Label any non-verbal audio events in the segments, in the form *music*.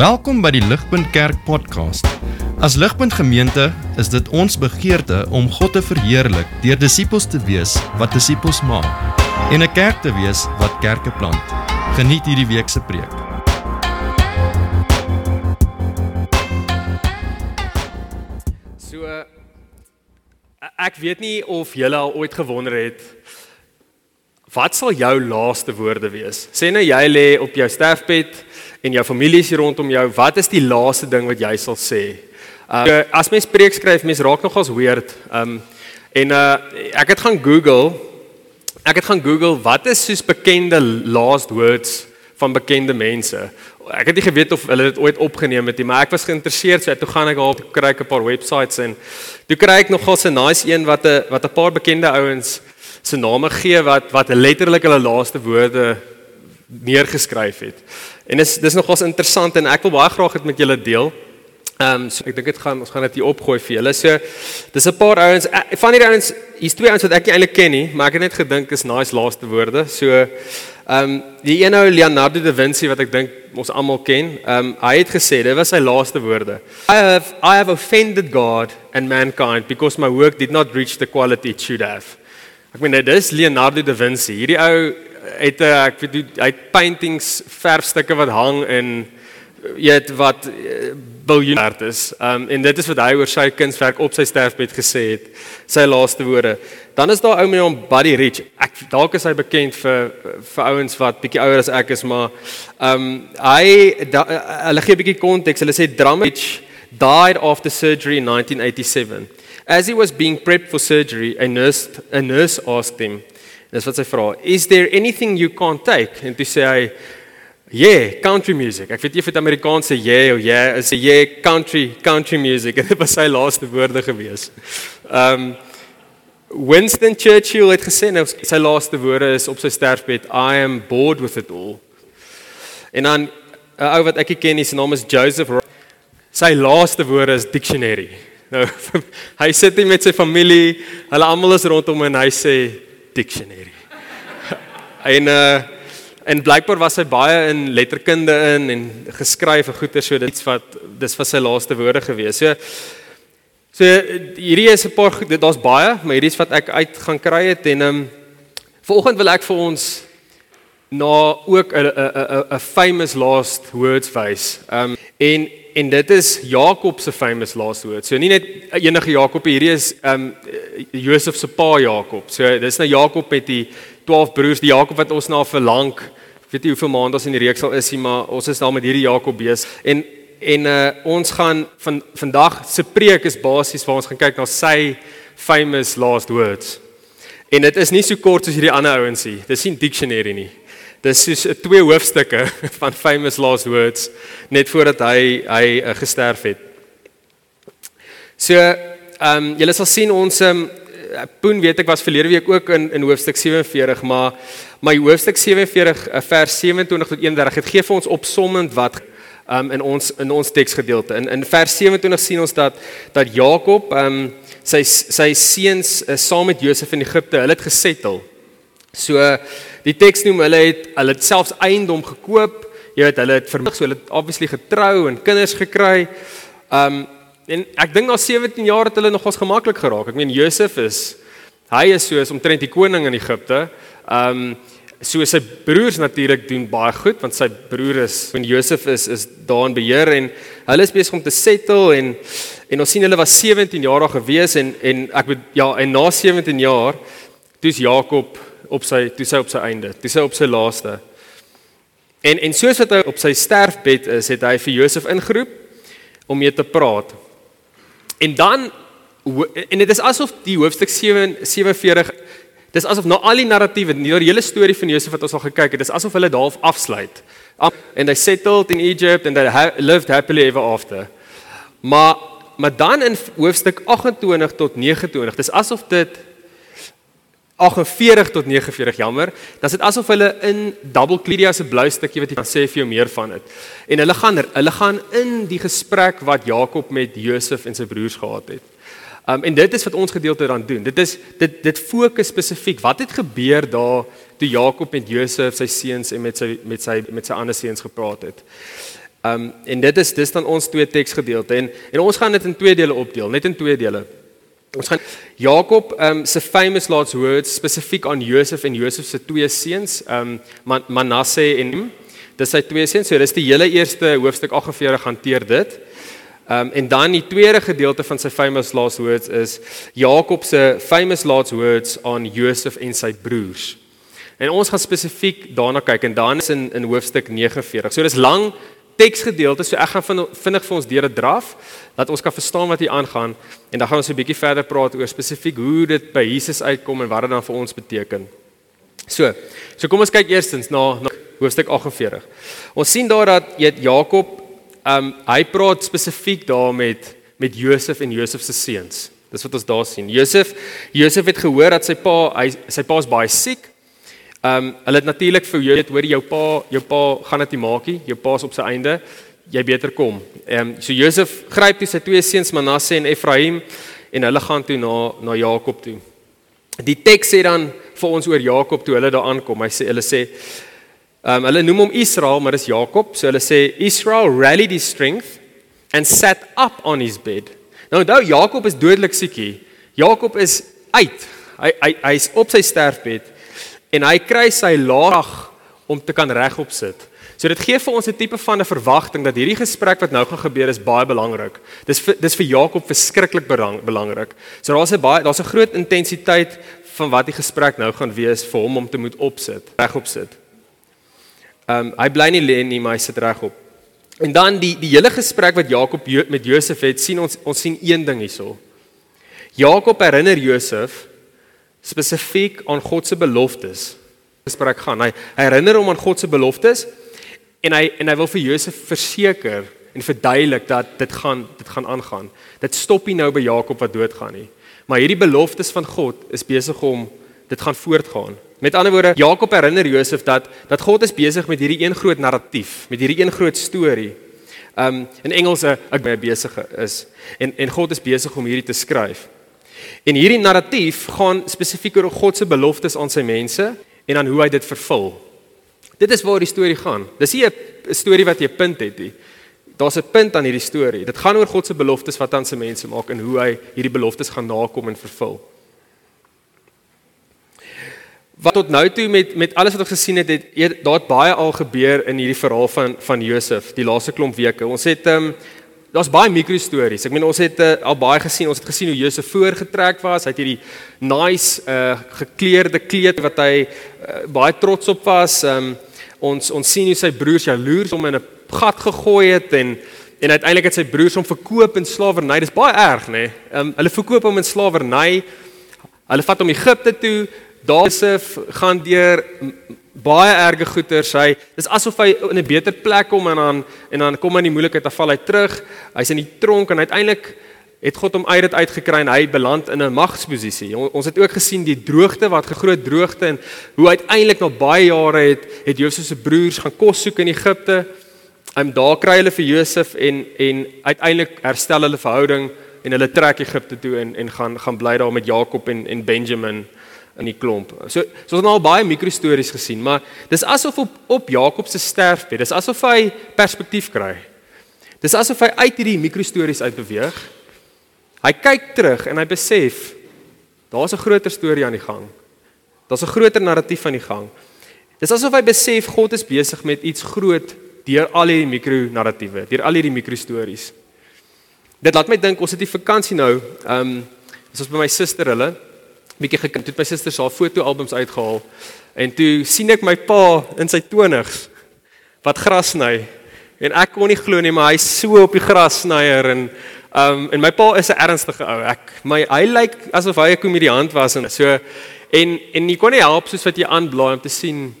Welkom by die Ligpunt Kerk podcast. As Ligpunt Gemeente is dit ons begeerte om God te verheerlik deur disippels te wees wat disippels maak en 'n kerk te wees wat kerke plant. Geniet hierdie week se preek. So ek weet nie of julle al ooit gewonder het wat sal jou laaste woorde wees? Sê nou jy lê op jou sterfbed en jou familie is hier rondom jou, wat is die laaste ding wat jy sal sê? Uh, as mens preek skryf, mens raak nogals weird. Um en uh ek het gaan Google ek het gaan Google wat is soos bekende last words van bekende mense. Ek het nie geweet of hulle dit ooit opgeneem het nie, maar ek was geïnteresseerd, so toe gaan ek al kry ek 'n paar websites en toe kry ek nogal 'n nice een wat 'n wat 'n paar bekende ouens se name gee wat wat letterlik hulle laaste woorde neergeskryf het. En dis dis nogals interessant en ek wil baie graag dit met julle deel. Ehm um, so ek dink dit gaan ons gaan dit hier opgooi vir julle. So dis 'n paar ouens van hierdie ouens, hier's twee ouens wat ek nie eintlik ken nie, maar ek het net gedink is nice laaste woorde. So ehm um, die een ou Leonardo da Vinci wat ek dink ons almal ken, ehm um, hy het gesê dit was sy laaste woorde. I have I have offended God and mankind because my work did not reach the quality it should have. Ek meen dit is Leonardo da Vinci. Hierdie ou het 'n ek weet hy het paintings, verfstukke wat hang in jy weet wat biljoenerd is. Um en dit is wat hy oor sy kunswerk op sy sterfbed gesê het. Sy laaste woorde. Dan is daar ou met hom Buddy Rich. Ek dalk is hy bekend vir vir ouens wat bietjie ouer as ek is, maar um hy da, hulle gee 'n bietjie konteks. Hulle sê Drummond died after surgery in 1987. As he was being prepped for surgery, a nurse, a nurse asked him, dis wat sy vra, "Is there anything you can't take?" En toe sê hy, "Yeah, country music." Ek weet nie of dit Amerikaans sê yeah of yeah, is 'n yeah country country music. *laughs* Dit was sy laaste woorde gewees. Um Winston Churchill het gesê nou sy laaste woorde is op sy sterfbed, "I am bored with it all." En dan 'n ou wat ek ken, sy naam is Joseph. Sy laaste woorde is dictionary. Nou *laughs* hy sit hier met sy familie, hulle almal is rondom en hy sê dictionary. *laughs* en uh en blykbaar was hy baie in letterkunde in en geskryf en goeie so dit iets wat dis vir sy laaste woorde gewees. So so hierdie is 'n paar daar's baie, maar hierdie is wat ek uit gaan kry het en um vanoggend wil ek vir ons na ook 'n 'n 'n famous last words wys. Um en en dit is Jakob se famous last words. So nie net enige Jakob hierdie is um Josef se pa Jakob. So dis nou Jakob met die 12 broers, die Jakob wat ons na verlang. Ek weet nie hoeveel maande ons in die reeks al is nie, maar ons is daar met hierdie Jakob besig. En en uh ons gaan van vandag se preek is basies waar ons gaan kyk na sy famous last words. En dit is nie so kort soos hierdie ander ouens nie. Dis nie dictionary nie. Dis soos twee hoofstukke *laughs* van famous last words net voordat hy hy uh, gesterf het. So, ehm um, julle sal sien ons um, Poen weet ek was verlede week ook in in hoofstuk 47, maar my hoofstuk 47 eh, vers 27 tot 31 het gee vir ons opsommend wat um, in ons in ons teksgedeelte. In in vers 27 sien ons dat dat Jakob ehm um, sy sy seuns uh, saam met Josef in Egipte, hulle het gesettel. So die teks noem hulle het hulle het selfs eiendom gekoop. Jy weet hulle het vermig so hulle het obviously getrou en kinders gekry. Um en ek dink na 17 jaar het hulle nogals gemaklik geraak. Ek meen Josef is hy is soos omtrent die koning in Egipte. Um so sy broers natuurlik doen baie goed want sy broer is en Josef is is daar in beheer en hulle is besig om te settle en en ons sien hulle was 17 jaar daar gewees en en ek weet ja en na 17 jaar toe's Jakob op sy toe sy op sy einde, toe sy op sy laaste. En en soos wat hy op sy sterfbed is, het hy vir Josef ingeroep om mee te praat. En dan en dit is asof die hoofstuk 7 47 dis asof na al die narratiewe, die hele storie van Josef wat ons al gekyk het, dis asof hulle daar afsluit. En hy settled in Egypt and they lived happily ever after. Maar maar dan in hoofstuk 28 tot 29, dis asof dit 48 tot 49 jammer. Dan sit asof hulle in double Cledia se blou stukkie wat jy kan sê vir jou meer van dit. En hulle gaan hulle gaan in die gesprek wat Jakob met Josef en sy broers gehad het. Um en dit is wat ons gedeelte dan doen. Dit is dit dit fokus spesifiek wat het gebeur daar toe Jakob met Josef, sy seuns en met sy met sy met sy ander seuns gepraat het. Um en dit is dis dan ons twee teksgedeelte en en ons gaan dit in twee dele opdeel, net in twee dele. Ons gaan Jakob um se famous last words spesifiek aan Josef en Josef se twee seuns, um Man Manasse en dis sy twee seuns. So dis die hele eerste hoofstuk 48 hanteer dit. Um en dan die tweede gedeelte van sy famous last words is Jakob se famous last words aan Josef en sy broers. En ons gaan spesifiek daarna kyk en dan is in in hoofstuk 49. So dis lang teksgedeelte, so ek gaan vinnig vir ons deur dit draf dat ons kan verstaan wat hier aangaan en dan gaan ons 'n bietjie verder praat oor spesifiek hoe dit by Jesus uitkom en wat dit dan vir ons beteken. So, so kom ons kyk eerstens na, na hoofstuk 48. Ons sien daar dat jy Jakob ehm um, hy praat spesifiek daar met met Josef en Josef se seuns. Dis wat ons daar sien. Josef Josef het gehoor dat sy pa hy sy pa's baie siek Ehm um, hulle het natuurlik vir jou weet hoor jou pa jou pa gaan dit nie jou pa's op sy einde jy beter kom. Ehm um, so Josef gryp toe sy twee seuns Manasse en Efraim en hulle gaan toe na na Jakob toe. Die teks sê dan vir ons oor Jakob toe hulle daar aankom. Hy sê hulle sê ehm um, hulle noem hom Israel maar dis Jakob. So hulle sê Israel rallied his strength and sat up on his bed. Nou onthou Jakob is dodelik siek hier. Jakob is uit. Hy hy hy's op sy sterfbed en hy kry sy laag om te kan regop sit. So dit gee vir ons 'n tipe van 'n verwagting dat hierdie gesprek wat nou gaan gebeur is baie belangrik. Dis vir, dis vir Jakob verskriklik belangrik. So daar's 'n baie daar's 'n groot intensiteit van wat die gesprek nou gaan wees vir hom om te moet opsit, regop sit. Ehm um, hy bly nie lê nie, maar hy sit regop. En dan die die hele gesprek wat Jakob met Josef het, sien ons ons sien een ding hierso. Jakob herinner Josef spesifiek aan God se beloftes. Gespreek gaan. Hy, herinner hom aan God se beloftes en hy en hy wil vir Josef verseker en verduidelik dat dit gaan dit gaan aangaan. Dit stop nie nou by Jakob wat doodgaan nie. Maar hierdie beloftes van God is besig om dit gaan voortgaan. Met ander woorde, Jakob herinner Josef dat dat God is besig met hierdie een groot narratief, met hierdie een groot storie. Um in Engels ek baie besig is en en God is besig om hierdie te skryf. En hierdie narratief gaan spesifiek oor God se beloftes aan sy mense en aan hoe hy dit vervul. Dit is waar die storie gaan. Dis nie 'n storie wat jy punt het nie. Daar's 'n punt aan hierdie storie. Dit gaan oor God se beloftes wat aan sy mense maak en hoe hy hierdie beloftes gaan nakom en vervul. Wat tot nou toe met met alles wat ons gesien het, het daar het baie al gebeur in hierdie verhaal van van Josef, die laaste klomp weke. Ons het ehm um, daar's baie mikrostories. Ek meen ons het uh, al baie gesien. Ons het gesien hoe Josef voorgetrek was. Hy het hierdie nice uh gekleurde kleed wat hy uh, baie trots op was. Um ons ons sien hoe sy broers jaloers hom in 'n gat gegooi het en en uiteindelik het sy broers hom verkoop in slawerny. Dis baie erg, nê? Nee? Um hulle verkoop hom in slawerny. Hulle vat hom Egipte toe. Josef gaan deur baie erge goeie sy dis asof hy in 'n beter plek kom en dan en dan kom hy in die moeilikheid af val hy terug. Hy's in die tronk en uiteindelik het God hom uit dit uitgekry en hy beland in 'n magsposisie ons het ook gesien die droogte wat gegroot droogte en hoe uiteindelik na baie jare het het Josef se broers gaan kos soek in Egipte. En daar kry hulle vir Josef en en uiteindelik herstel hulle verhouding en hulle trek Egipte toe en en gaan gaan bly daar met Jakob en en Benjamin in die klomp. So so ons het nou al baie mikrostories gesien, maar dis asof op op Jakob se sterfbed, dis asof hy perspektief kry. Dis asof hy uit hierdie mikrostories uit beweeg. Hy kyk terug en hy besef daar's 'n groter storie aan die gang. Daar's 'n groter narratief aan die gang. Dis asof hy besef God is besig met iets groot deur al hierdie mikronarratiewe, deur al hierdie mikrostories. Dit laat my dink ons het die vakansie nou, ehm um, ons was by my suster hulle bietjie gekyk. Toe my suster se fotoalbums uitgehaal en toe sien ek my pa in sy 20's wat gras sny. En ek kon nie glo nie, maar hy's so op die gras snyer en um en my pa is 'n ernstige ou. Ek my hy lyk asof hy 'n komediant was en so en en jy kon nie help soos wat jy aanblaai om te sien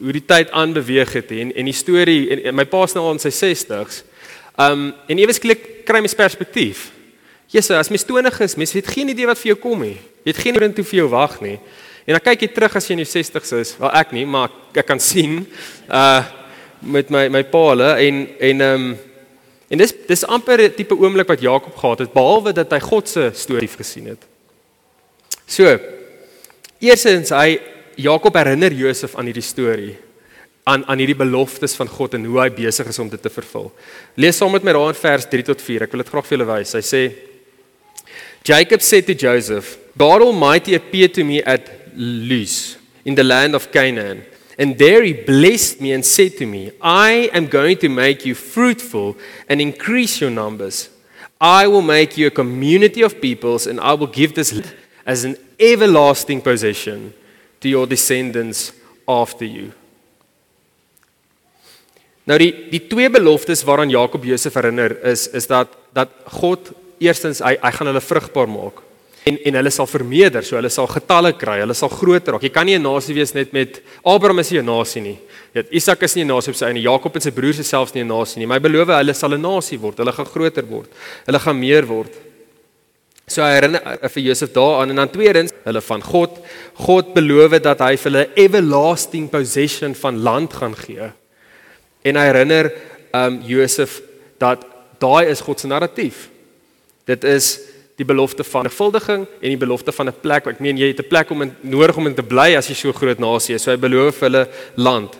hoe die tyd aanbeweeg het en en die storie en, en my pa's nou al in sy 60's. Um en ewe skielik kry mens perspektief. Jesus, as mens 20 is, mens het geen idee wat vir jou kom nie. Jy het geen idee vir jou wag nie. En dan kyk jy terug as jy in jou 60's is. Wel ek nie, maar ek kan sien uh met my my pa hulle en en ehm um, en dis dis amper 'n tipe oomblik wat Jakob gehad het behalwe dat hy God se storie gesien het. So, eersins hy Jakob herinner Josef aan hierdie storie. aan aan hierdie beloftes van God en hoe hy besig is om dit te vervul. Lees saam met my daar in vers 3 tot 4. Ek wil dit graag vir julle wys. Hy sê Jacob said to Joseph, God Almighty appeared to me at Luz in the land of Canaan. And there he blessed me and said to me, I am going to make you fruitful and increase your numbers. I will make you a community of peoples, and I will give this as an everlasting possession to your descendants after you. Nou die die twee beloftes waaraan Jakob Josef herinner is is dat dat God eerstens hy hy gaan hulle vrugbaar maak en en hulle sal vermeerder, so hulle sal getalle kry, hulle sal groter raak. Jy kan nie 'n nasie wees net met Abraham is nie 'n nasie nie. Weet Isak is nie 'n nasie op sy eie nie. Jakob en sy broers is selfs nie 'n nasie nie. Maar hy beloof hulle sal 'n nasie word. Hulle gaan groter word. Hulle gaan meer word. So hy herinner vir Josef daaraan en dan tweedens hulle van God. God beloof dat hy vir hulle everlasting possession van land gaan gee. En hy herinner um Josef dat daai is God se narratief. Dit is die belofte van vervuldiging en die belofte van 'n plek. Ek meen jy het 'n plek om in nodig om in te bly as jy so groot nasie is. So hy beloof hulle land.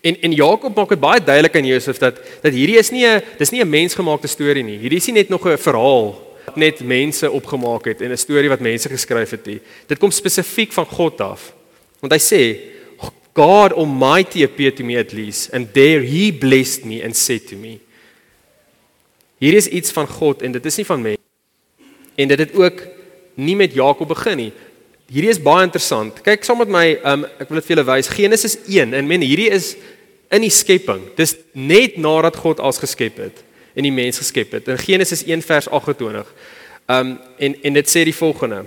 En en Jakob maak dit baie duidelik aan Josef dat dat hierdie is nie 'n dis nie 'n mensgemaakte storie nie. Hierdie is nie net nog 'n verhaal wat net mense opgemaak het en 'n storie wat mense geskryf het nie. Dit kom spesifiek van God af. Want hy sê God Almighty appeared to me at least and there he blessed me and said to me Hier is iets van God en dit is nie van mense. En dit het ook nie met Jakob begin nie. Hierdie is baie interessant. Kyk saam met my, um, ek wil dit vir julle wys. Genesis 1 en men hierdie is in die skepping. Dis net nadat God alles geskep het en die mens geskep het. In Genesis 1 vers 28. Um en en dit sê die volgende.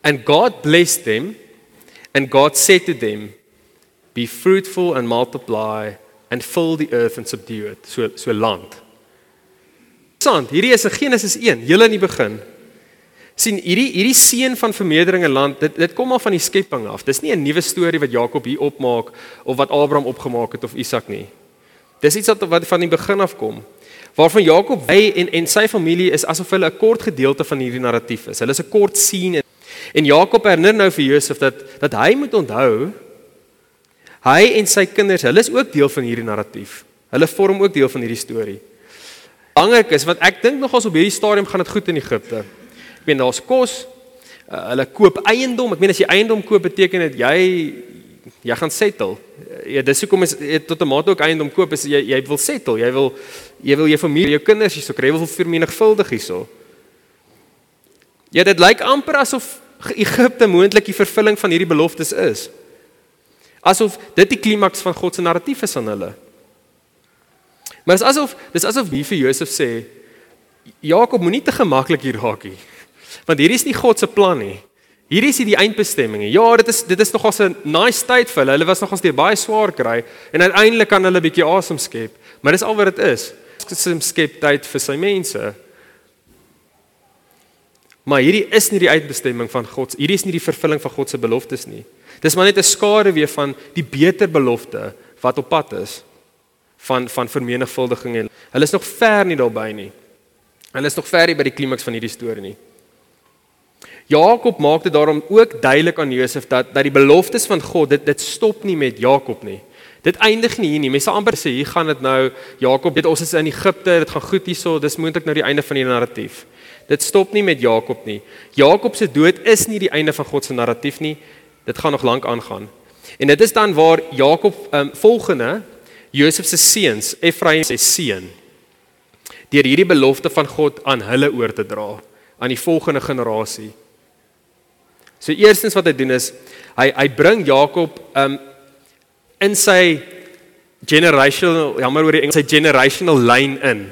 And God blessed them and God said to them be fruitful and multiply and fill the earth and subdue it. So so land interessant. Hierdie is in Genesis 1, heel in die begin. sien hierdie hierdie seën van vermeerdering in land, dit dit kom al van die skepping af. Dis nie 'n nuwe storie wat Jakob hier opmaak of wat Abraham opgemaak het of Isak nie. Dis iets wat wat van die begin af kom. Waarvan Jakob hy en en sy familie is asof hulle 'n kort gedeelte van hierdie narratief is. Hulle is 'n kort sien en, en Jakob herinner nou vir Josef dat dat hy moet onthou hy en sy kinders, hulle is ook deel van hierdie narratief. Hulle vorm ook deel van hierdie storie belangrik is want ek dink nogals op hierdie stadium gaan dit goed in Egipte. Ek meen daar's kos. Uh, hulle koop eiendom. Ek meen as jy eiendom koop beteken dit jy jy gaan settle. Ja, dis hoekom is tot 'n mate ook eiendom koop is jy jy wil settle. Jy wil jy wil jou familie, jou kinders hierso kry, jy wil vermenigvuldig hierso. Ja, dit lyk amper asof Egipte moontlik die vervulling van hierdie beloftes is. Asof dit die klimaks van God se narratief is aan hulle. Maar dis asof dis asof hier vir Josef sê Jakob moenie te gemaklik hier raak nie. Want hierdie is nie God se plan nie. Hierdie is die eindbestemming. Ja, dit is dit is nogals 'n nice tyd vir hulle. Hulle was nogals deur baie swaar kry en uiteindelik kan hulle 'n bietjie asem skep. Maar dis al wat dit is. Sy skep tyd vir sy mense. Maar hierdie is nie die uitbestemming van God. Hierdie is nie die vervulling van God se beloftes nie. Dis maar net 'n skare weer van die beter belofte wat op pad is van van vermenigvuldiging en hulle is nog ver nie daarby nie. Hulle is nog ver nie by die klimaks van hierdie storie nie. Jakob maak dit daarom ook duidelik aan Josef dat dat die beloftes van God dit dit stop nie met Jakob nie. Dit eindig nie hier nie. Mense amper sê hier gaan dit nou Jakob, weet ons is in Egipte, dit gaan goed hierso, dis moontlik nou die einde van die narratief. Dit stop nie met Jakob nie. Jakob se dood is nie die einde van God se narratief nie. Dit gaan nog lank aangaan. En dit is dan waar Jakob um, volgende Josef se seuns, Efraim se seun, deur hierdie belofte van God aan hulle oor te dra aan die volgende generasie. So eerstens wat hy doen is hy hy bring Jakob um in sy generational jammer oor die Engels sy generational line in.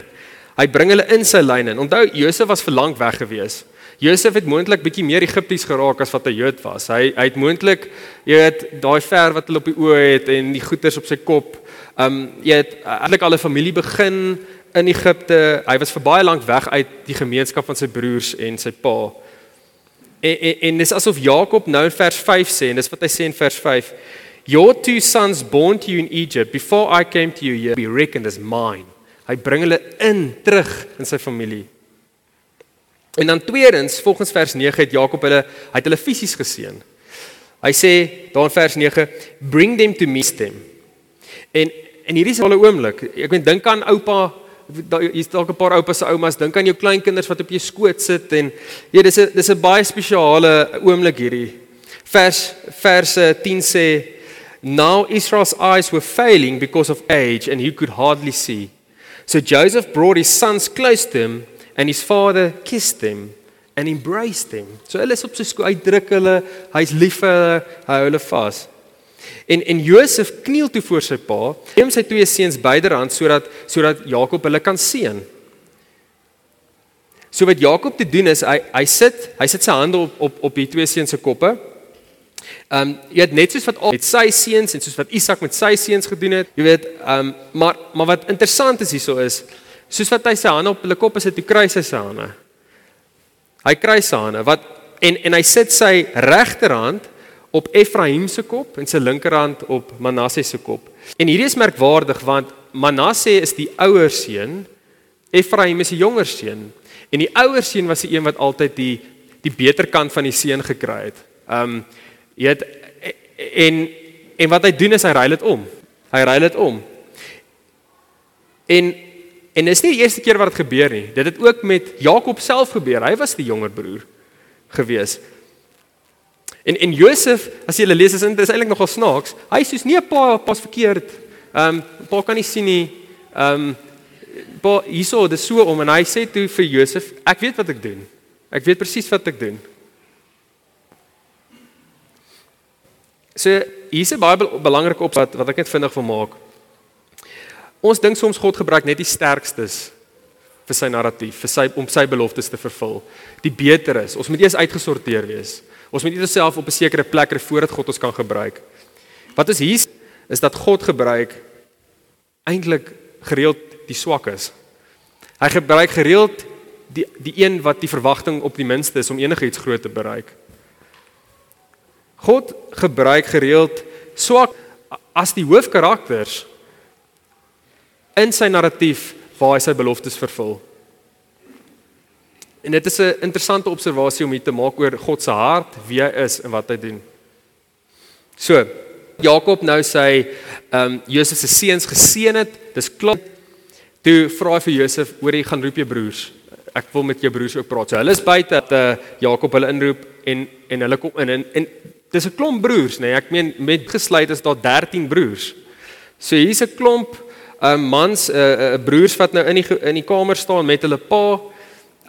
Hy bring hulle in sy lyn in. Onthou Josef was vir lank weg gewees. Josef het moontlik bietjie meer Egipties geraak as wat hy Jood was. Hy hy het moontlik jy weet daai ver wat hulle op die oë het en die goeters op sy kop um, jy het eintlik al 'n familie begin in Egipte. Hy was vir baie lank weg uit die gemeenskap van sy broers en sy pa. En en, en dis asof Jakob nou in vers 5 sê en dis wat hy sê in vers 5. Your two sons born to you in Egypt before I came to you here be reckoned as mine. Hy bring hulle in terug in sy familie. En dan tweedens, volgens vers 9 het Jakob hulle hy het hulle fisies geseën. Hy sê daar in vers 9, bring them to me them. En en hierdie is 'n oomblik. Ek weet dink aan oupa hier's dalk 'n paar oupas se oumas, dink aan jou kleinkinders wat op jou skoot sit en ja, dis 'n dis 'n baie spesiale oomblik hierdie. Vers vers 10 sê Now Israel's eyes were failing because of age and he could hardly see. So Joseph brought his sons close to him and his father kissed them and embraced them. So hulle is op sy skoot, hy druk hulle, hy's lief vir hulle, hy hou hulle vas. En en Josef kniel toe voor sy pa, neem sy twee seuns byderhand sodat sodat Jakob hulle kan seën. So wat Jakob te doen is hy hy sit, hy sit sy hande op op op die twee seuns se koppe. Ehm um, jy het net soos wat al met sy seuns en soos wat Isak met sy seuns gedoen het. Jy weet, ehm um, maar maar wat interessant is hierso is soos wat hy sy hande op hulle koppe sit, hy kry sy sy hande. Hy kry sy hande wat en en hy sit sy regterhand op Efraim se kop en sy linkerhand op Manasse se kop. En hierdie is merkwaardig want Manasse is die ouer seun, Efraim is die jonger seun. En die ouer seun was die een wat altyd die die beter kant van die seun gekry het. Um jy het en en wat hy doen is hy ruil dit om. Hy ruil dit om. En en is nie die eerste keer wat dit gebeur nie. Dit het ook met Jakob self gebeur. Hy was die jonger broer gewees. En en Josef, as jy lees is dit eintlik nogal snaaks. Hy sê nee pa, pas verkeerd. Ehm um, pa kan nie sien nie. Ehm um, pa hierso, dis so om en hy sê toe vir Josef, ek weet wat ek doen. Ek weet presies wat ek doen. So hier's 'n baie belangrike op wat wat ek net vinnig wil maak. Ons dink soms God gebruik net die sterkstes vir sy narratief, vir sy om sy beloftes te vervul. Die beter is, ons moet eers uitgesorteer wees. Ons moet nie onsself op 'n sekere plek kry voordat God ons kan gebruik. Wat is hier is dat God gebruik eintlik gereeld die swakkes. Hy gebruik gereeld die die een wat die verwagting op die minste is om enigiets groot te bereik. God gebruik gereeld swak as die hoofkarakters in sy narratief waar hy sy beloftes vervul. En dit is 'n interessante observasie om hier te maak oor God se hart, wie hy is en wat hy doen. So, Jakob nou sê, ehm um, Josef se seuns geseën het. Dis klaar. Toe vra hy vir Josef, "Oor jy gaan roep jou broers. Ek wil met jou broers ook praat." So hulle is buite dat uh, Jakob hulle inroep en en hulle kom in en, en dis 'n klomp broers, nê. Nee, ek meen met gesluit is daar 13 broers. So hier's 'n klomp ehm um, mans, 'n uh, uh, broers wat nou in die in die kamer staan met hulle pa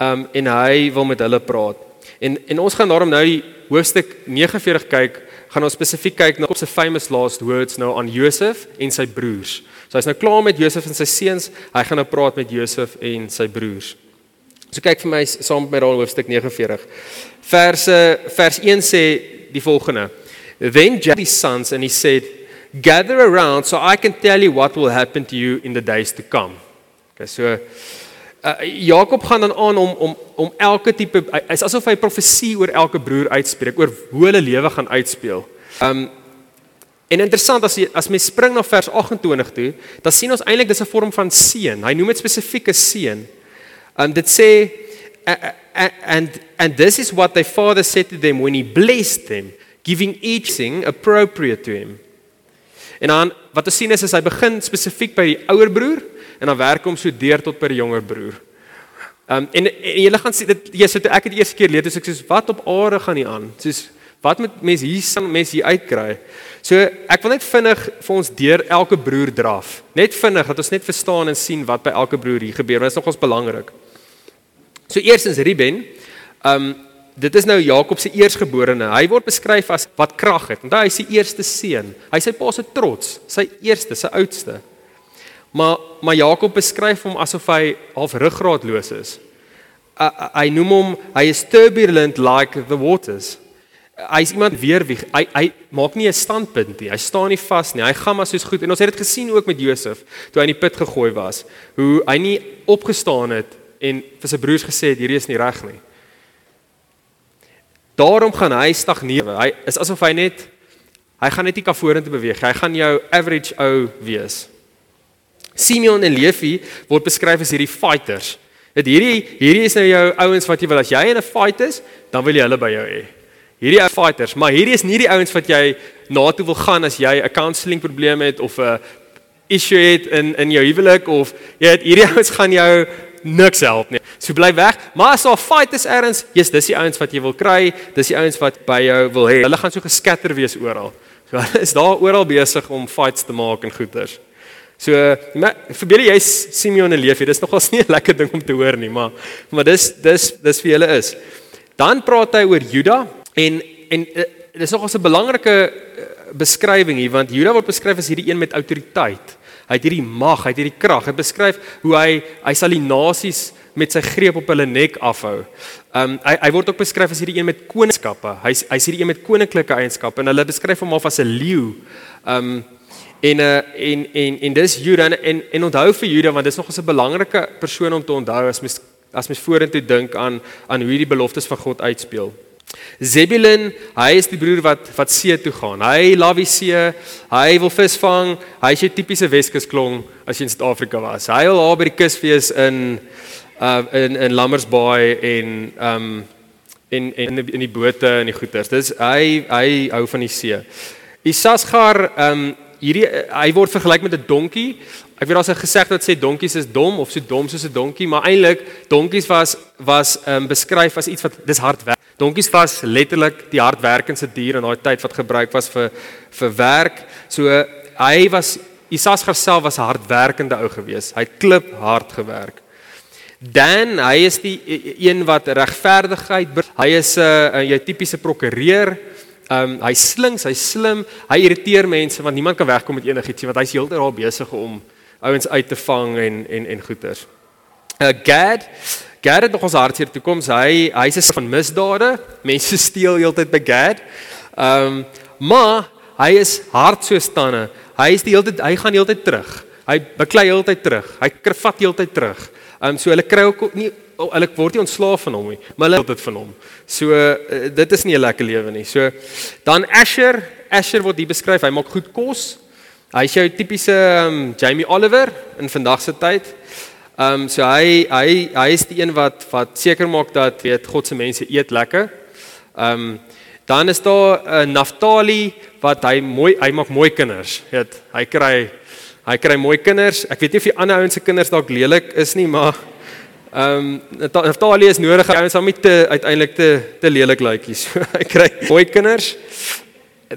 um, en hy wil met hulle praat. En en ons gaan daarom nou die hoofstuk 49 kyk, gaan ons spesifiek kyk na op se famous last words nou aan Josef en sy broers. So hy's nou klaar met Josef en sy seuns, hy gaan nou praat met Josef en sy broers. So kyk vir my saam met my daal hoofstuk 49. Verse vers 1 sê die volgende. Then Jacob's sons and he said, "Gather around so I can tell you what will happen to you in the days to come." Okay, so uh, Jakob gaan dan aan om om om elke tipe is asof hy profesie oor elke broer uitspreek oor hoe hulle lewe gaan uitspeel. Um en interessant as jy as mens spring na vers 28 toe, dan sien ons eintlik dis 'n vorm van seën. Hy noem dit spesifieke seën. Um dit sê and and this is what their father said to them when he blessed them, giving each thing appropriate to him. En dan wat ons sien is, is hy begin spesifiek by die ouer broer en dan werk hom so deur tot by die jonger broer. Um en, en julle gaan sien dit so toe ek dit eers keer lees, ek sê wat op aarde gaan nie aan. Soos wat moet mense hier sien mense hier uitkry. So ek wil net vinnig vir ons deur elke broer draf. Net vinnig dat ons net verstaan en sien wat by elke broer hier gebeur. Dit is nogals belangrik. So eerstens Ruben, um dit is nou Jakob se eersgeborene. Hy word beskryf as wat krag het. Onthou hy is die eerste seun. Hy sy pa se trots, sy eerste, sy oudste. Maar maar Jakob beskryf hom asof hy half ruggraatloos is. Uh, hy noem hom hy is turbulent like the waters. Hy is iemand weerwig. Hy hy maak nie 'n standpunt nie. Hy staan nie vas nie. Hy gaan maar soos goed. En ons het dit gesien ook met Josef toe hy in die put gegooi was, hoe hy nie opgestaan het en vir sy broers gesê het hierdie is nie reg nie. Daarom gaan hy stagneer. Hy is asof hy net hy gaan net nie kan vorentoe beweeg. Hy gaan jou average ou wees. Simeon en Levi word beskryf as hierdie fighters. Dit hierdie hierdie is nou jou ouens wat jy wil as jy in 'n fight is, dan wil jy hulle by jou hê. Hierdie ou fighters, maar hierdie is nie die ouens wat jy na toe wil gaan as jy 'n counselling probleem het of 'n issue het in in jou huwelik of jy het hierdie *laughs* ouens gaan jou niks help nie. So bly weg. Maar as daar fighters erns, jy's dis die ouens wat jy wil kry, dis die ouens wat by jou wil hê. Hulle gaan so geskatter wees oral. So *laughs* hulle is daar oral besig om fights te maak en goeters. So, verbeel jy Simeon en Levi, dis nogals *laughs* nie 'n lekker ding om te hoor nie, maar maar dis dis dis vir julle is. Dan praat hy oor Juda en en uh, dis nogals 'n belangrike uh, beskrywing hier want Juda word beskryf as hierdie een met autoriteit. Hy het hierdie mag, hy het hierdie krag. Hy beskryf hoe hy hy sal die nasies met sy greep op hulle nek afhou. Um hy hy word ook beskryf as hierdie een met koningskappe. Hy's hy's hierdie een met koninklike eienskappe en hulle beskryf hom al as 'n leeu. Um En uh en en en dis Juda en en, en onthou vir Juda want dis nog 'n belangrike persoon om te onthou as mens as mens vorentoe dink aan aan hoe hierdie beloftes van God uitspeel. Zebulun, hy is die broer wat wat see toe gaan. Hy love die see. Hy wil visvang. Hy is 'n tipiese Weskusklong as jy in Suid-Afrika was. Hy wil daar by die kus wees in uh in in Lammersbaai en um en en in die bote en die goeters. Dis hy hy hou van die see. Isasgar um hierdie eh, hy word vergelyk met 'n donkie. Ek weet daar's 'n gesegde wat sê donkies is dom of so dom soos 'n donkie, maar eintlik donkies was was um, beskryf as iets wat dis hard werk. Donkies was letterlik die hardwerkendste dier in daai tyd wat gebruik was vir vir werk. So hy was Isasgar self was 'n hardwerkende ou gewees. Hy het klip hard gewerk. Dan hy is die e, e, een wat regverdigheid hy is 'n uh, jou tipiese prokureur. Ehm um, hy slinks, hy slim, hy irriteer mense want niemand kan wegkom met enigiets want hy's heeltyd daar besig om ouens uit te vang en en en goeters. Uh Gad Gad het nog ons hartseer toekoms. Hy hy's 'n van misdade. Mense steel heeltyd by Gad. Ehm um, maar hy is hard so stande. Hy is die heeltyd hy gaan heeltyd terug. Hy beklei heeltyd terug. Hy krvat heeltyd terug. Ehm um, so hulle kry ook nie hulle word nie ontslaaf van hom nie, maar hulle het dit van hom. So uh, dit is nie 'n lekker lewe nie. So dan Asher, Asher word hier beskryf, hy maak goed kos. Hy is jou tipiese um, Jamie Oliver in vandag se tyd. Ehm um, so hy hy hy is die een wat wat seker maak dat weet God se mense eet lekker. Ehm um, dan is daar uh, Naftali wat hy mooi hy maak mooi kinders. Weet, hy kry hy kry mooi kinders. Ek weet nie of die ander ouens se kinders dalk lelik is nie, maar Ehm um, Natalie is nodig hy ons met te uiteindelik te te lelik lykies. *laughs* hy kry mooi kinders.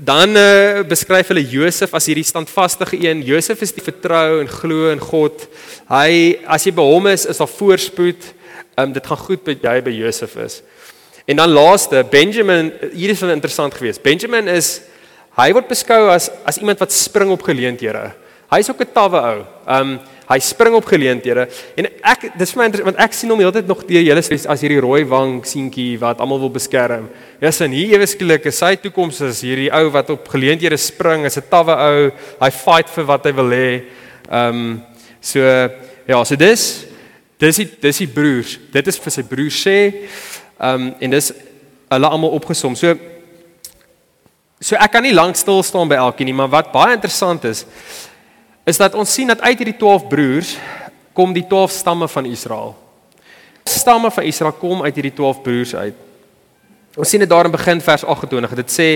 Dan uh, beskryf hulle Josef as hierdie standvaste een. Josef is die vertrou en glo in God. Hy as jy by hom is, is daar voorspoed. Ehm um, dit gaan goed met jy by Josef is. En dan laaste, Benjamin, hier is wel interessant geweest. Benjamin is hy word beskou as as iemand wat spring op geleenthede. Hy's ook 'n tawwe ou. Ehm um, hy spring op geleenthede en ek dis vir my want ek sien hom heeltyd nog deur julle as hierdie rooi wang seentjie wat almal wil beskerm. Ja, sin hier ewe skielik is sy toekoms is hierdie ou wat op geleenthede spring, is 'n tawwe ou. Hy fight vir wat hy wil hê. Ehm um, so ja, so dis dis die dis die broers. Dit is vir sy broers sê. Ehm um, en dis hulle almal opgesom. So so ek kan nie lank stil staan by elkeen nie, maar wat baie interessant is is dat ons sien dat uit hierdie 12 broers kom die 12 stamme van Israel. Stamme van Israel kom uit hierdie 12 broers uit. Ons sien dit daar in begin vers 28. Dit sê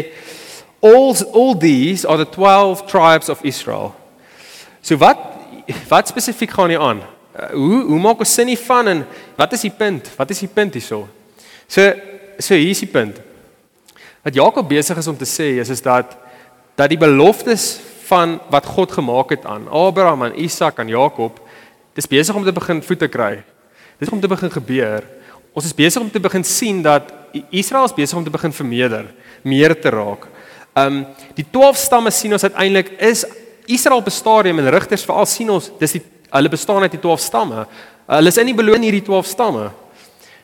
all all these are the 12 tribes of Israel. So wat wat spesifiek gaan hier aan? Uh, hoe hoe maak ons sin hiervan en wat is die punt? Wat is die punt hierso? So so hier is die punt. Wat Jakob besig is om te sê is is dat dat die beloftes van wat God gemaak het aan Abraham en Isak en Jakob, dis besig om te begin voete kry. Dis om te begin gebeur. Ons is besig om te begin sien dat Israel is besig om te begin vermeerder, meer te raak. Um die 12 stamme sien ons uiteindelik is Israel op 'n stadium en rigters veral sien ons dis die hulle bestaan uit die 12 stamme. Hulle is in die beloon hierdie 12 stamme.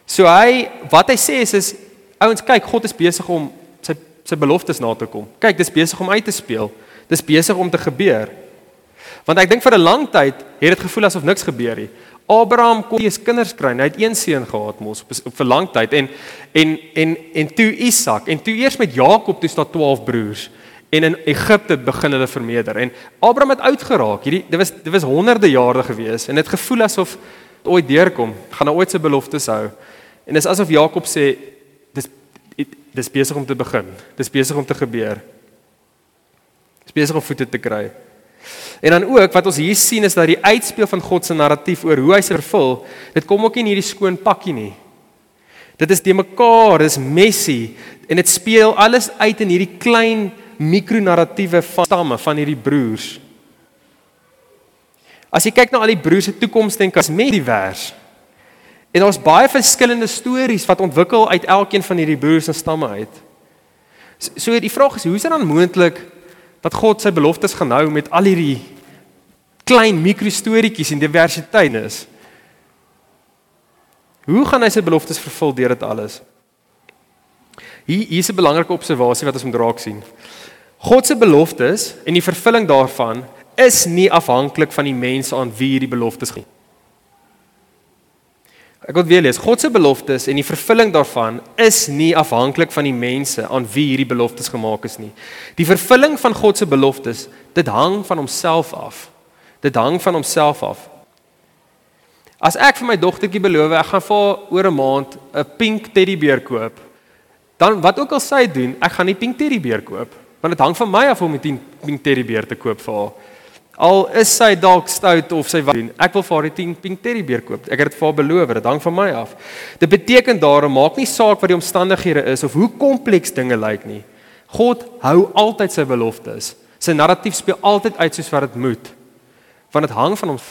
So hy wat hy sê is is ouens kyk God is besig om sy sy beloftes na te kom. Kyk, dis besig om uit te speel. Dis besig om te gebeur. Want ek dink vir 'n lang tyd het dit gevoel asof niks gebeur nie. Abraham kon nie eens kinders kry nie. Hy het een seun gehad mos op, op vir lang tyd en en en en toe Isak en toe eers met Jakob toe staan 12 broers en in Egipte begin hulle vermeerder en Abraham het oud geraak. Hierdie dit was dit was honderde jare gewees en dit gevoel asof ooit deurkom, gaan hy ooit sy beloftes hou. En dis asof Jakob sê dis dis besig om te begin. Dis besig om te gebeur. Dis besig om voete te kry. En dan ook wat ons hier sien is dat die uitspeel van God se narratief oor hoe hy se vervul, dit kom ook nie in hierdie skoon pakkie nie. Dit is de mekaar, dis messy en dit speel alles uit in hierdie klein mikronarratiewe van stamme van hierdie broers. As jy kyk na al die broers se toekoms dink as met die vers. En daar's baie verskillende stories wat ontwikkel uit elkeen van hierdie broers en stamme uit. So die vraag is, hoe is dit dan moontlik dat God sy beloftes gaan hou met al hierdie klein mikrostorieetjies en diversiteit is? Hoe gaan hy sy beloftes vervul deur dit alles? Hier hier is 'n belangrike observasie wat ons moet raak sien. God se beloftes en die vervulling daarvan is nie afhanklik van die mense aan wie hierdie beloftes gaan. Ek wil weer lees. God se beloftes en die vervulling daarvan is nie afhanklik van die mense aan wie hierdie beloftes gemaak is nie. Die vervulling van God se beloftes, dit hang van homself af. Dit hang van homself af. As ek vir my dogtertjie beloof ek gaan vir oor 'n maand 'n pink teddybeer koop, dan wat ook al sy doen, ek gaan nie pink teddybeer koop, want dit hang van my af om 'n pink teddybeer te koop vir haar. Al is sy dalk stout of sy wat doen, ek wil vir haar die pink teddybeer koop. Ek het dit vir haar beloof, dit hang van my af. Dit beteken daarom maak nie saak wat die omstandighede is of hoe kompleks dinge lyk nie. God hou altyd sy beloftes. Sy narratief speel altyd uit soos wat dit moet. Want dit hang van hom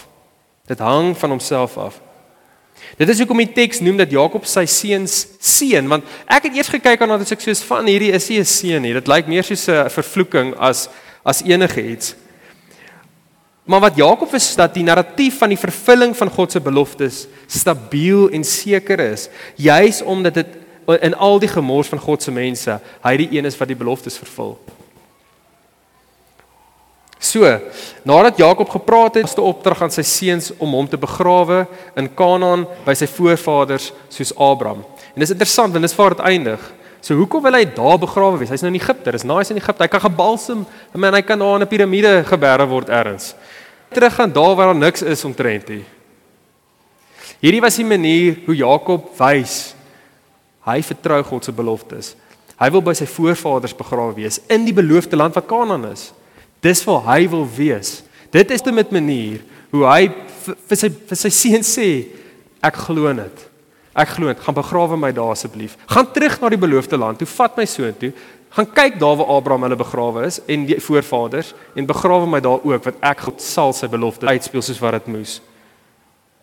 Dit hang van homself af. Dit is hoekom die teks noem dat Jakob sy seuns seën, want ek het eers gekyk aan dat ek soos van hierdie is nie 'n seën nie. Dit lyk meer soos 'n vervloeking as as enige iets. Maar wat Jakob is dat die narratief van die vervulling van God se beloftes stabiel en seker is, juis omdat dit in al die gemors van God se mense, hy die een is wat die beloftes vervul. So, nadat Jakob gepraat het, het hy opdrag aan sy seuns om hom te begrawe in Kanaan by sy voorvaders soos Abraham. En dis interessant want dis waar dit eindig. So hoekom wil hy daar begrawe wees? Hy's nou in Egipte. Dis nice in Egipte. Hy kan gebalsem, man, hy kan daar 'n piramide geberre word ergens. Terug gaan daar waar daar niks is omtrent hier. Hierdie was die manier hoe Jakob wys hy vertrou God se beloftes. Hy wil by sy voorvaders begrawe wees in die beloofde land wat Kanaan is. Dis waar hy wil wees. Dit is 'n met manier hoe hy vir sy vir sy seun sê ek glo dit. Ek glo dit. Gaan begrawe my daar asseblief. Gaan terug na die beloofde land. Toe vat my seun toe. Gaan kyk daar waar Abraham hulle begrawe is en die voorvaders en begrawe my daar ook want ek God sal sy belofte uitspeel soos wat dit moes.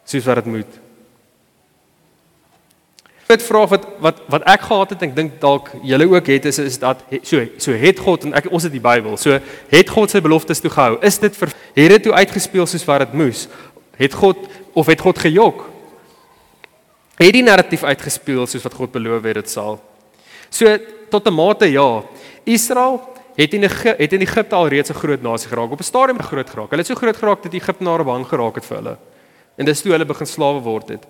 Soos wat dit moet groot vraag wat wat wat ek gehad het en ek dink dalk julle ook het is is dat so so het God en ek ons het die Bybel. So het God sy beloftes toe gehou. Is dit vir het dit toe uitgespeel soos wat dit moes? Het God of het God gejok? Het die narratief uitgespeel soos wat God beloof het dit sal? So tot 'n mate ja. Israel het in het in Egipte al reeds 'n groot nasie geraak. Op 'n stadium groot geraak. Hulle het so groot geraak dat Egiptenare bang geraak het vir hulle. En dis toe hulle begin slawe word het.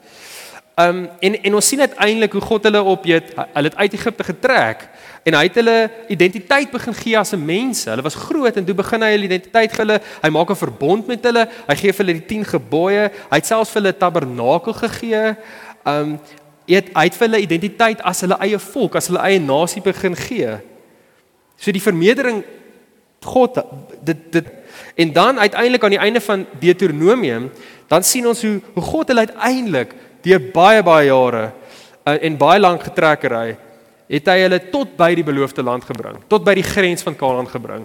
Um, en en ons sien uiteindelik hoe God hulle op het hulle het uit Egipte getrek en hy het hulle identiteit begin gee as 'n mense. Hulle was groot en toe begin hy hulle identiteit gee. Hy maak 'n verbond met hulle. Hy gee vir hulle die 10 gebooie. Hy het selfs vir hulle tabernakel gegee. Um, hy het vir hulle identiteit as hulle eie volk, as hulle eie nasie begin gee. So die vermeerdering God dit dit en dan uiteindelik aan die einde van Deuteronomium dan sien ons hoe hoe God hulle uiteindelik deur baie baie jare uh, en baie lank getrekkery het hy hulle tot by die beloofde land gebring, tot by die grens van Kanaan gebring.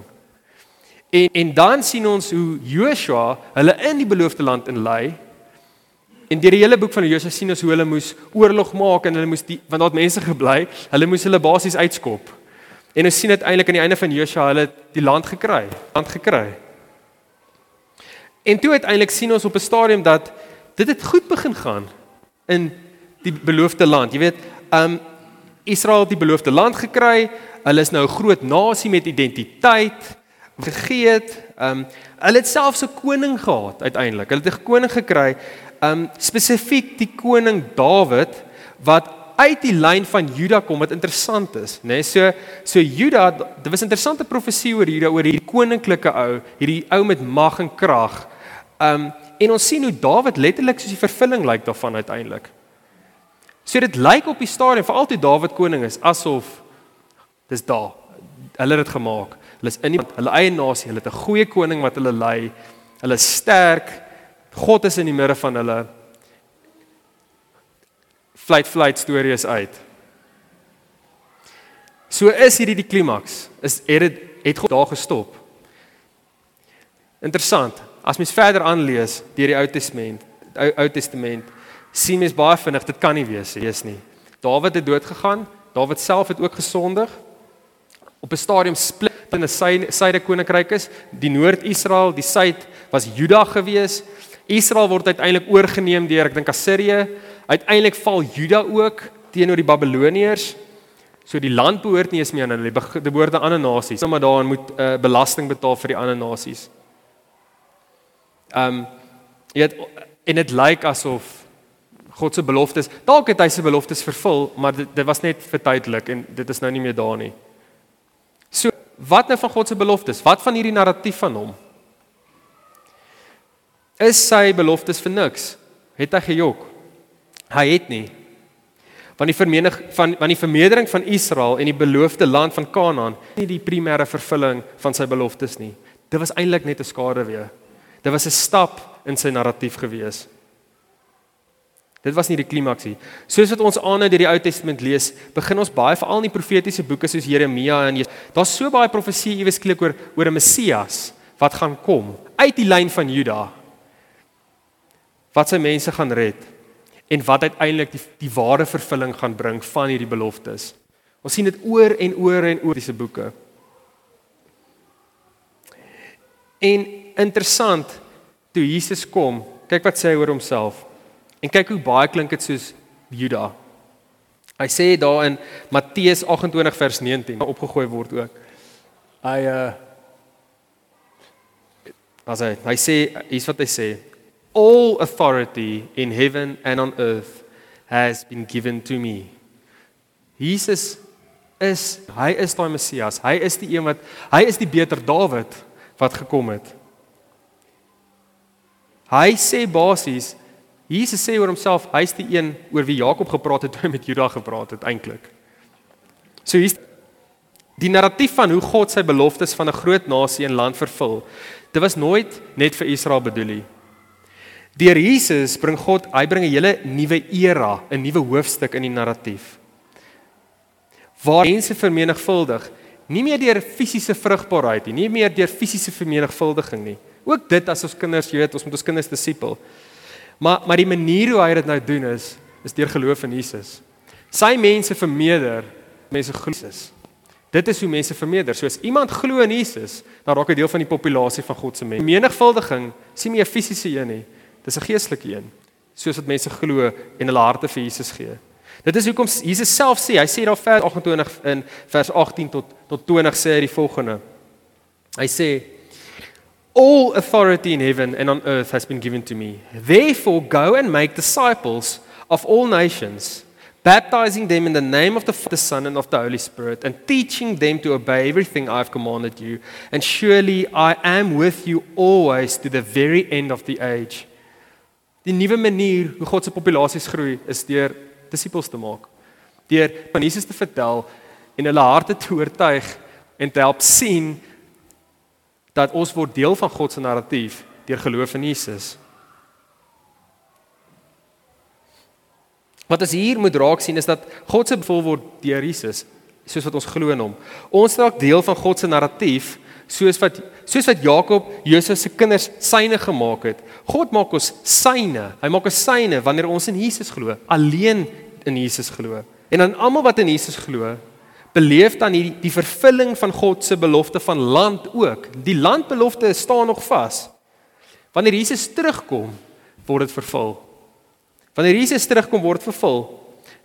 En en dan sien ons hoe Joshua hulle in die beloofde land inlei. En deur die hele boek van Joshua sien ons hoe hulle moes oorlog maak en hulle moes die want daar het mense gebly, hulle moes hulle basies uitskop. En ons sien uiteindelik aan die einde van Joshua hulle die land gekry, land gekry. En toe uiteindelik sien ons op 'n stadium dat dit het goed begin gaan in die beloofde land. Jy weet, um Israel het die beloofde land gekry. Hulle is nou 'n groot nasie met identiteit gegee het. Um hulle het selfs 'n koning gehad uiteindelik. Hulle het 'n koning gekry, um spesifiek die koning Dawid wat uit die lyn van Juda kom wat interessant is, né? Nee, so so Juda, dit was 'n interessante profesie oor Juda oor hierdie koninklike ou, hierdie ou met mag en krag. Um En ons sien hoe Dawid letterlik soos die vervulling lyk daarvan uiteindelik. So dit lyk op die stadium veral toe Dawid koning is asof dis daar. Hulle het dit gemaak. Hulle is in die, hulle eie nasie, hulle het 'n goeie koning wat hulle lei. Hulle is sterk. God is in die midde van hulle. Flight flight stories uit. So is hierdie die klimaks. Is het dit het God daar gestop. Interessant. As mens verder aanlees deur die Ou Testament, Ou Ou Testament, sien mens baie vinnig dit kan nie wees is nie. Dawid het dood gegaan. Dawid self het ook gesondig. Op 'n stadium split in 'n suide koninkryk is, die Noord-Israel, die suid was Juda gewees. Israel word uiteindelik oorgeneem deur ek dink Assirië. Uiteindelik val Juda ook teenoor die Babiloniërs. So die land behoort nie eens meer aan hulle, dit behoort aan ander nasies. Sommige daarin moet 'n uh, belasting betaal vir die ander nasies. Ehm um, jy weet en dit lyk asof God se beloftes, dalk het hy sy beloftes vervul, maar dit, dit was net vir tydelik en dit is nou nie meer daar nie. So, wat nou van God se beloftes? Wat van hierdie narratief van hom? Is sy beloftes vir niks? Het hy gejok? Hy het nie. Want die vermenig van van die vermeerdering van Israel en die beloofde land van Kanaan, nie die primêre vervulling van sy beloftes nie. Dit was eintlik net 'n skade weer. Dit was 'n stap in sy narratief gewees. Dit was nie die klimaks nie. Soos wat ons aanhou deur die Ou Testament lees, begin ons baie veral in die profetiese boeke soos Jeremia en daar's so baie profesie iewes klik oor oor 'n Messias wat gaan kom uit die lyn van Juda wat sy mense gaan red en wat uiteindelik die die ware vervulling gaan bring van hierdie beloftes. Ons sien dit oor en oor en oor disse boeke. En interessant toe Jesus kom, kyk wat sê hy oor homself. En kyk hoe baie klink dit soos Juda. Hy sê daar in Matteus 28 vers 19 opgegooi word ook. Hy uh as hy hy sê hier's wat hy sê all authority in heaven and on earth has been given to me. Jesus is hy is daai Messias. Hy is die een wat hy is die beter Dawid wat gekom het. Hy sê basies Jesus sê oor homself, hy's die een oor wie Jakob gepraat het *laughs* toe hy met Juda gepraat het eintlik. So hier's die narratief van hoe God sy beloftes van 'n groot nasie en land vervul. Dit was nooit net vir Israel bedoel nie. Deur Jesus bring God, hy bring 'n hele nuwe era, 'n nuwe hoofstuk in die narratief. Waar mense vermenigvuldig, nie meer deur fisiese vrugbaarheid nie, nie meer deur fisiese vermenigvuldiging nie. Ook dit as ons kinders, jy weet, ons moet ons kinders disipel. Maar maar die manier hoe hy dit nou doen is is deur geloof in Jesus. Sy mense vermeerder, mense glo Jesus. Dit is hoe mense vermeerder. So as iemand glo in Jesus, dan raak hy deel van die populasie van God se mense. Menigvuldiging sien nie 'n fisiese een nie. Dis 'n geestelike een. Soos wat mense glo en hulle harte vir Jesus gee. Dit is hoekom Jesus self sê, hy sê daar vers 28 in vers 18 tot tot 20 sê hy die volgende. Hy sê All authority in heaven and on earth has been given to me. Therefore go and make disciples of all nations, baptizing them in the name of the Father, Son and of the Holy Spirit, and teaching them to obey everything I've commanded you. And surely I am with you always to the very end of the age. Die nuwe manier hoe God se populasies groei is deur disippels te maak. Deur van Jesus te vertel en hulle harte te oortuig en te help sien dat ons word deel van God se narratief deur geloof in Jesus. Wat ons hier moet raak sien is dat God se bevol word deur Jesus soos wat ons glo in hom. Ons raak deel van God se narratief soos wat soos wat Jakob Josef se kinders syne gemaak het. God maak ons syne. Hy maak ons syne wanneer ons in Jesus glo, alleen in Jesus glo. En dan almal wat in Jesus glo, beleef dan hierdie die vervulling van God se belofte van land ook. Die landbelofte staan nog vas. Wanneer Jesus terugkom, word dit vervul. Wanneer Jesus terugkom word vervul.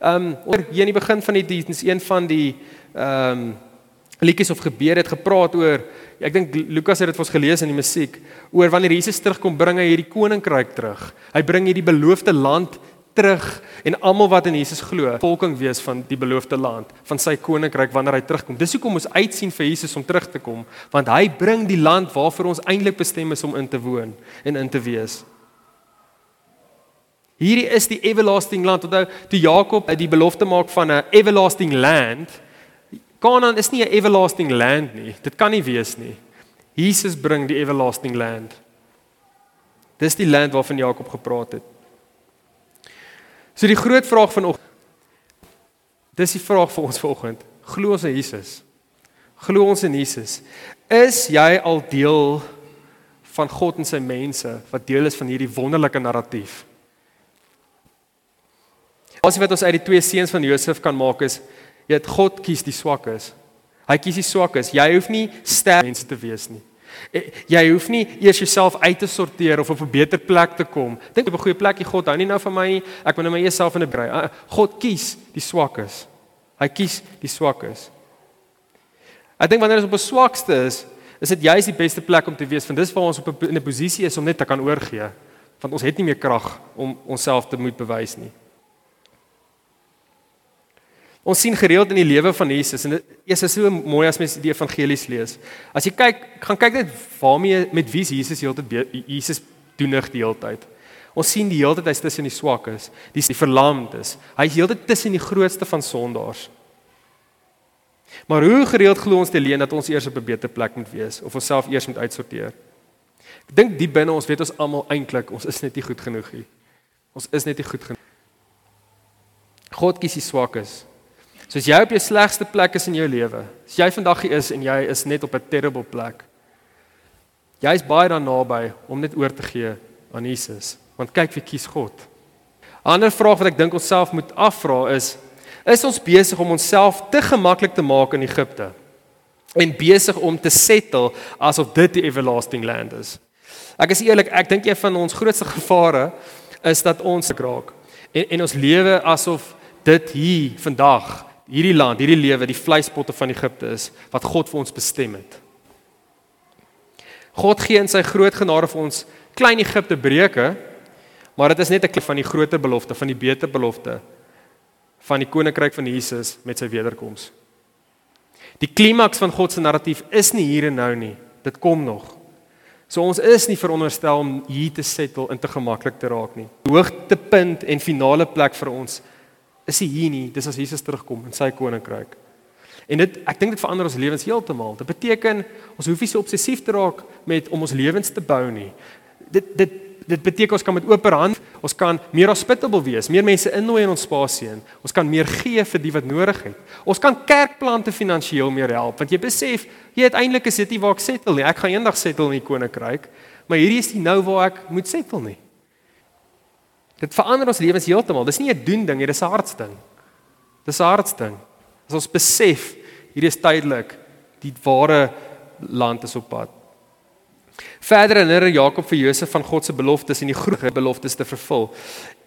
Ehm um, hier in die begin van die diens een van die ehm um, liedjies of gebede het gepraat oor ek dink Lukas het dit vir ons gelees in die musiek oor wanneer Jesus terugkom bring hy hierdie koninkryk terug. Hy bring hierdie beloofde land terug en almal wat in Jesus glo, volking wees van die beloofde land, van sy koninkryk wanneer hy terugkom. Dis hoekom ons uitsien vir Jesus om terug te kom, want hy bring die land waarvoor ons eintlik bestem is om in te woon en in te wees. Hierdie is die everlasting land. Onthou, toe Jakob die belofte maak van 'n everlasting land, Kanaan is nie 'n everlasting land nie. Dit kan nie wees nie. Jesus bring die everlasting land. Dis die land waarvan Jakob gepraat het. So die groot vraag vanoggend. Dis die vraag vir ons vanoggend. Glo ons in Jesus? Glo ons in Jesus? Is jy al deel van God en sy mense wat deel is van hierdie wonderlike narratief? As wat ons uit die twee seuns van Josef kan maak is, jy het God kies die swakkes. Hy kies die swakkes. Jy hoef nie sterk mense te wees nie. Eh, jy hoef nie eers jouself uit te sorteer of op 'n beter plek te kom. Dink op 'n goeie plekjie God hou nie nou van my nie. Ek moet nou my eie self in 'n brei. Ah, God kies die swakkes. Hy kies die swakkes. Ek dink wanneer ons op 'n swakste is, is dit juist die beste plek om te wees want dis waar ons op 'n 'n posisie is om net te kan oorgee. Want ons het nie meer krag om onsself te moet bewys nie. Ons sien gereeld in die lewe van Jesus en dit is so mooi as mens die evangelies lees. As jy kyk, gaan kyk net waarmee met wie Jesus heeltyd Jesus doenig die hele tyd. Ons sien die hele tyd hy's tussen die swakkes, die, die verlamdes. Hy's heeltyd tussen die grootste van sondaars. Maar hoe gereeld glo ons te leen dat ons eers op 'n beter plek moet wees of onsself eers moet uitsorteer? Ek dink diep binne ons weet ons almal eintlik ons is net nie goed genoeg nie. Ons is net nie goed genoeg. God kies die swakkes So as jy op jou slegste plek is in jou lewe, as jy vandag hier is en jy is net op 'n terrible plek. Jy's baie dan naby om net oor te gee aan Jesus, want kyk wie kies God. 'n Ander vraag wat ek dink ons self moet afvra is: Is ons besig om onsself te gemaklik te maak in Egipte en besig om te settle asof dit die everlasting land is? Ek is eerlik, ek dink een van ons grootste gevare is dat ons raak en en ons lewe asof dit hier vandag hierdie land, hierdie lewe, die vleispotte van Egipte is wat God vir ons bestem het. God gee in sy groot genade vir ons klein Egipte breuke, maar dit is net 'n klip van die groter belofte, van die beter belofte van die koninkryk van Jesus met sy wederkoms. Die klimaks van God se narratief is nie hier en nou nie. Dit kom nog. So ons is nie veronderstel om hier te settle en te gemaklik te raak nie. Die hoogtepunt en finale plek vir ons is hy hier nie, dis as Jesus terugkom in sy koninkryk. En dit ek dink dit verander ons lewens heeltemal. Dit beteken ons hoef nie so obsessief te raak met om ons lewens te bou nie. Dit dit dit beteken ons kan met oop hand, ons kan meer hospitable wees, meer mense innooi in ons spasie in. Ons kan meer gee vir die wat nodig het. Ons kan kerkplante finansiëel meer help want jy besef jy het eintlik 'n city waar ek settle nie. Ek gaan eendag settle in die koninkryk, maar hierdie is nie nou waar ek moet settle nie. Dit verander ons lewens heeltemal. Dis nie 'n doen ding nie, dis 'n hartsding. Dis 'n hartsding. As ons besef hierdie is tydelik, die ware land is op pad. Verder herinner Jakob vir Josef van God se beloftes en die groot beloftes te vervul.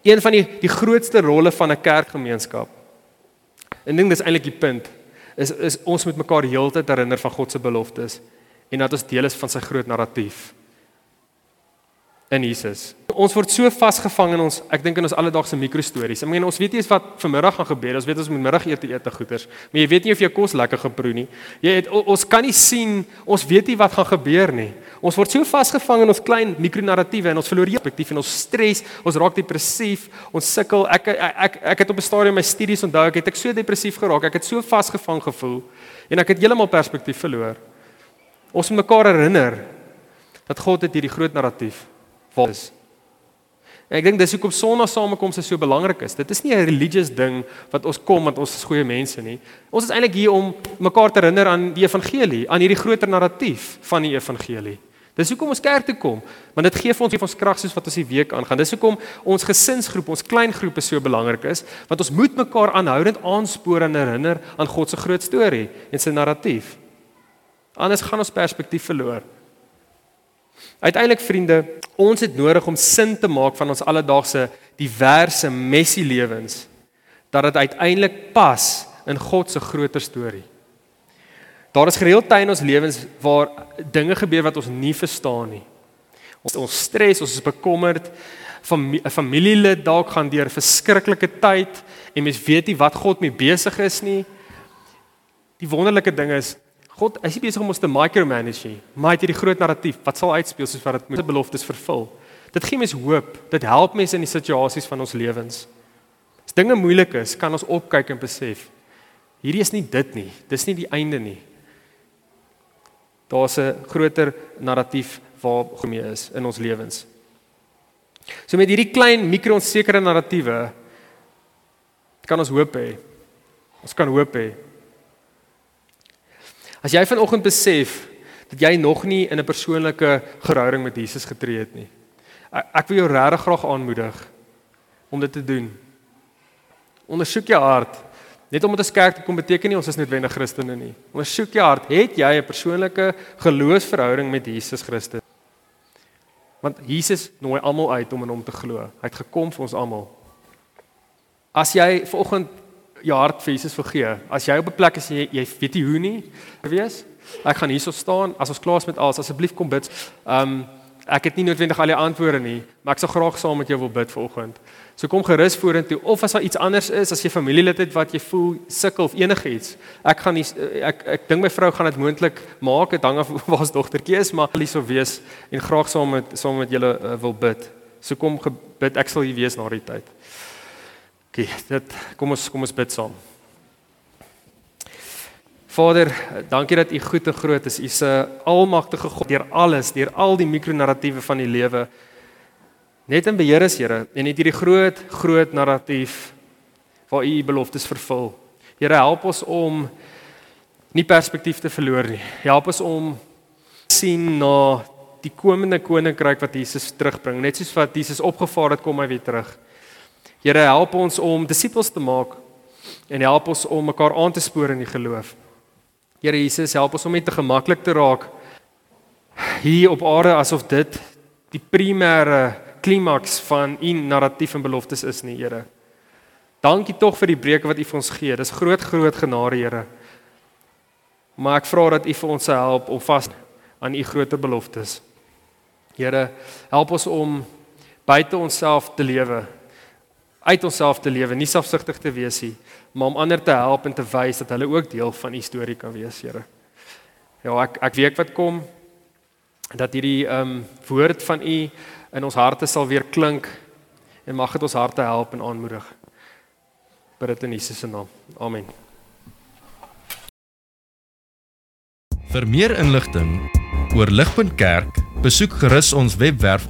Een van die die grootste rolle van 'n kerkgemeenskap. En ding dis eintlik die punt is is ons moet mekaar heeltyd herinner van God se beloftes en dat ons deel is van sy groot narratief in Jesus. Ons word so vasgevang in ons ek dink in ons alledaagse mikrostories. Ek meen ons weet nie eens wat vanmiddag gaan gebeur. Ons weet ons moet middagete eet te goeters, maar jy weet nie of jou kos lekker geproe nie. Jy het ons kan nie sien, ons weet nie wat gaan gebeur nie. Ons word so vasgevang in ons klein mikronarratiewe en ons verloor perspektief en ons stres, ons raak depressief, ons sukkel. Ek ek ek, ek het op 'n stadium my studies onthou, ek het ek so depressief geraak. Ek het so vasgevang gevoel en ek het heeltemal perspektief verloor. Ons moet mekaar herinner dat God het hierdie groot narratief wat is. Ek dink dis hoekom Sondag samekomste so belangrik is. Dit is nie 'n religious ding wat ons kom want ons is goeie mense nie. Ons is eintlik hier om mekaar te herinner aan die evangelie, aan hierdie groter narratief van die evangelie. Dis hoekom ons kerk toe kom, want dit gee vir ons ons krag soos wat ons die week aangaan. Dis hoekom ons gesinsgroep, ons klein groepe so belangrik is, want ons moet mekaar aanhoudend aanspoor en herinner aan God se groot storie en sy narratief. Anders gaan ons perspektief verloor. Uiteindelik vriende, ons het nodig om sin te maak van ons alledaagse diverse messy lewens dat dit uiteindelik pas in God se groter storie. Daar is gereeld tye in ons lewens waar dinge gebeur wat ons nie verstaan nie. Ons ons stres, ons is bekommerd, 'n familielid dalk gaan deur verskriklike tyd en mens weet nie wat God mee besig is nie. Die wonderlike ding is God is nie besig om ons te micromanage nie, maar hy het hierdie groot narratief wat sal uitspeel soos wat dit moet beloftes vervul. Dit gee mense hoop. Dit help mense in die situasies van ons lewens. As dinge moeilik is, kan ons opkyk en besef hierdie is nie dit nie. Dis nie die einde nie. Daar's 'n groter narratief waar gemee is in ons lewens. So met hierdie klein mikro-onsekere narratiewe kan ons hoop hê. Ons kan hoop hê. As jy vanoggend besef dat jy nog nie in 'n persoonlike verhouding met Jesus getree het nie. Ek wil jou regtig graag aanmoedig om dit te doen. Ondersoek jou hart. Net om dit as kerk te kom beteken nie ons is noodwendig Christene nie. Ondersoek jou hart. Het jy 'n persoonlike geloofsverhouding met Jesus Christus? Want Jesus nooi almal uit om in hom te glo. Hy het gekom vir ons almal. As jy vanoggend jou hart vir Jesus vergee, as jy op 'n plek is jy jy weet nie hoe nie, wees, ek gaan hierso staan as ons klaar is met alles, asseblief kom bid. Um ek het nie noodwendig al die antwoorde nie, maar ek sal graag saam met jou wil bid vanoggend. So kom gerus vorentoe of as daar iets anders is, as jy familielid het wat jy voel sukkel of enigiets. Ek gaan nie ek ek dink my vrou gaan dit moontlik maak, dit hang af *laughs* waar ons dogtertjie is, maar hulle sou wees en graag saam met saam met julle uh, wil bid. So kom gebid, ek sal hier wees na die tyd. OK, dit kom ons kom ons bid saam. Vader, dankie dat U goed en groot is. U's 'n almagtige God deur alles, deur al die mikronarratiewe van die lewe. Net in beheer is, Here, en het hierdie groot, groot narratief waar U U beloftes vervul. Here, help ons om nie perspektief te verloor nie. Help ons om sien na die komende koninkryk wat Jesus terugbring, net soos wat Jesus opgevaar het kom hy weer terug. Here, help ons om disippels te maak en help ons om mekaar aan te spoor in die geloof. Here Jesus, help ons om net te gemaklik te raak hier op aarde asof dit die primêre klimaks van u narratief en beloftes is nie, Here. Dankie tog vir die breuke wat u vir ons gee. Dis groot groot genade, Here. Maar ek vra dat u vir ons help om vas aan u groter beloftes. Here, help ons om buite onsself te lewe uit onsself te lewe, nie selfsugtig te wees nie, maar om ander te help en te wys dat hulle ook deel van u storie kan wees, Here. Ja, ek ek weet wat kom dat hierdie ehm um, woord van u in ons harte sal weer klink en mag dit ons harte help en aanmoedig. Bid dit in Jesus se naam. Amen. Vir meer inligting oor Ligpunt Kerk, besoek gerus ons webwerf